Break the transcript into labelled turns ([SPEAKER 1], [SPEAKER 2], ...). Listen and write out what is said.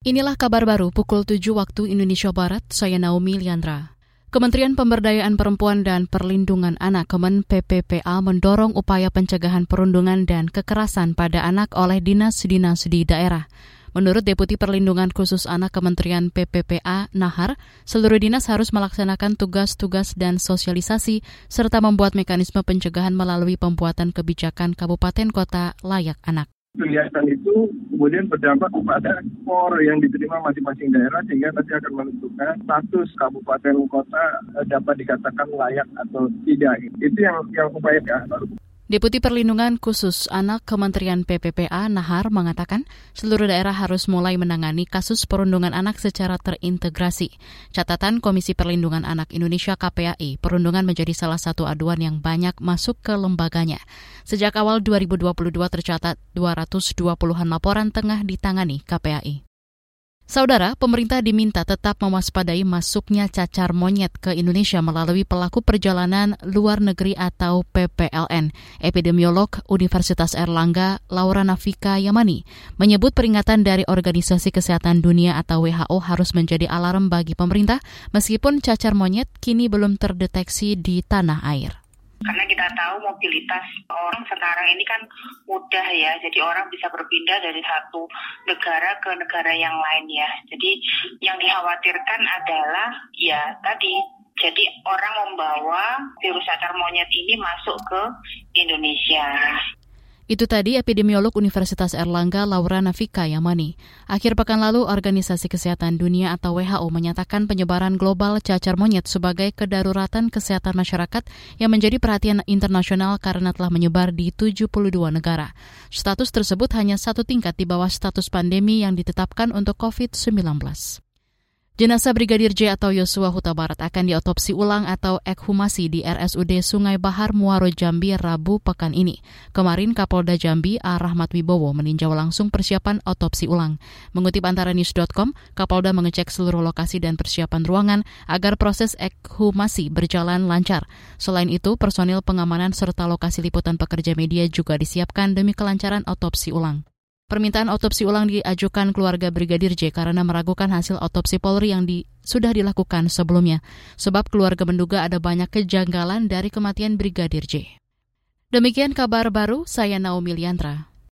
[SPEAKER 1] Inilah kabar baru pukul 7 waktu Indonesia Barat, saya Naomi Liandra. Kementerian Pemberdayaan Perempuan dan Perlindungan Anak Kemen PPPA mendorong upaya pencegahan perundungan dan kekerasan pada anak oleh dinas-dinas di daerah. Menurut Deputi Perlindungan Khusus Anak Kementerian PPPA Nahar, seluruh dinas harus melaksanakan tugas-tugas dan sosialisasi serta membuat mekanisme pencegahan melalui pembuatan kebijakan kabupaten kota layak anak
[SPEAKER 2] kegiatan itu kemudian berdampak kepada skor yang diterima masing-masing daerah sehingga nanti akan menentukan status kabupaten kota eh, dapat dikatakan layak atau tidak. Itu yang yang upaya
[SPEAKER 1] Deputi Perlindungan Khusus Anak Kementerian PPPA Nahar mengatakan seluruh daerah harus mulai menangani kasus perundungan anak secara terintegrasi. Catatan Komisi Perlindungan Anak Indonesia KPAI, perundungan menjadi salah satu aduan yang banyak masuk ke lembaganya. Sejak awal 2022 tercatat 220-an laporan tengah ditangani KPAI. Saudara, pemerintah diminta tetap mewaspadai masuknya cacar monyet ke Indonesia melalui pelaku perjalanan luar negeri atau PPLN. Epidemiolog Universitas Erlangga, Laura Nafika Yamani, menyebut peringatan dari Organisasi Kesehatan Dunia atau WHO harus menjadi alarm bagi pemerintah meskipun cacar monyet kini belum terdeteksi di tanah air.
[SPEAKER 3] Karena kita tahu mobilitas orang sekarang ini kan mudah ya, jadi orang bisa berpindah dari satu negara ke negara yang lain ya. Jadi yang dikhawatirkan adalah ya tadi jadi orang membawa virus cacar monyet ini masuk ke Indonesia.
[SPEAKER 1] Itu tadi epidemiolog Universitas Erlangga Laura Nafika Yamani. Akhir pekan lalu, Organisasi Kesehatan Dunia atau WHO menyatakan penyebaran global cacar monyet sebagai kedaruratan kesehatan masyarakat yang menjadi perhatian internasional karena telah menyebar di 72 negara. Status tersebut hanya satu tingkat di bawah status pandemi yang ditetapkan untuk COVID-19. Jenazah Brigadir J atau Yosua Huta Barat akan diotopsi ulang atau ekhumasi di RSUD Sungai Bahar Muaro Jambi Rabu pekan ini. Kemarin Kapolda Jambi A. Rahmat Wibowo meninjau langsung persiapan otopsi ulang. Mengutip antara news.com, Kapolda mengecek seluruh lokasi dan persiapan ruangan agar proses ekhumasi berjalan lancar. Selain itu, personil pengamanan serta lokasi liputan pekerja media juga disiapkan demi kelancaran otopsi ulang. Permintaan otopsi ulang diajukan keluarga Brigadir J karena meragukan hasil otopsi Polri yang di, sudah dilakukan sebelumnya, sebab keluarga menduga ada banyak kejanggalan dari kematian Brigadir J. Demikian kabar baru, saya Naomi Liandra.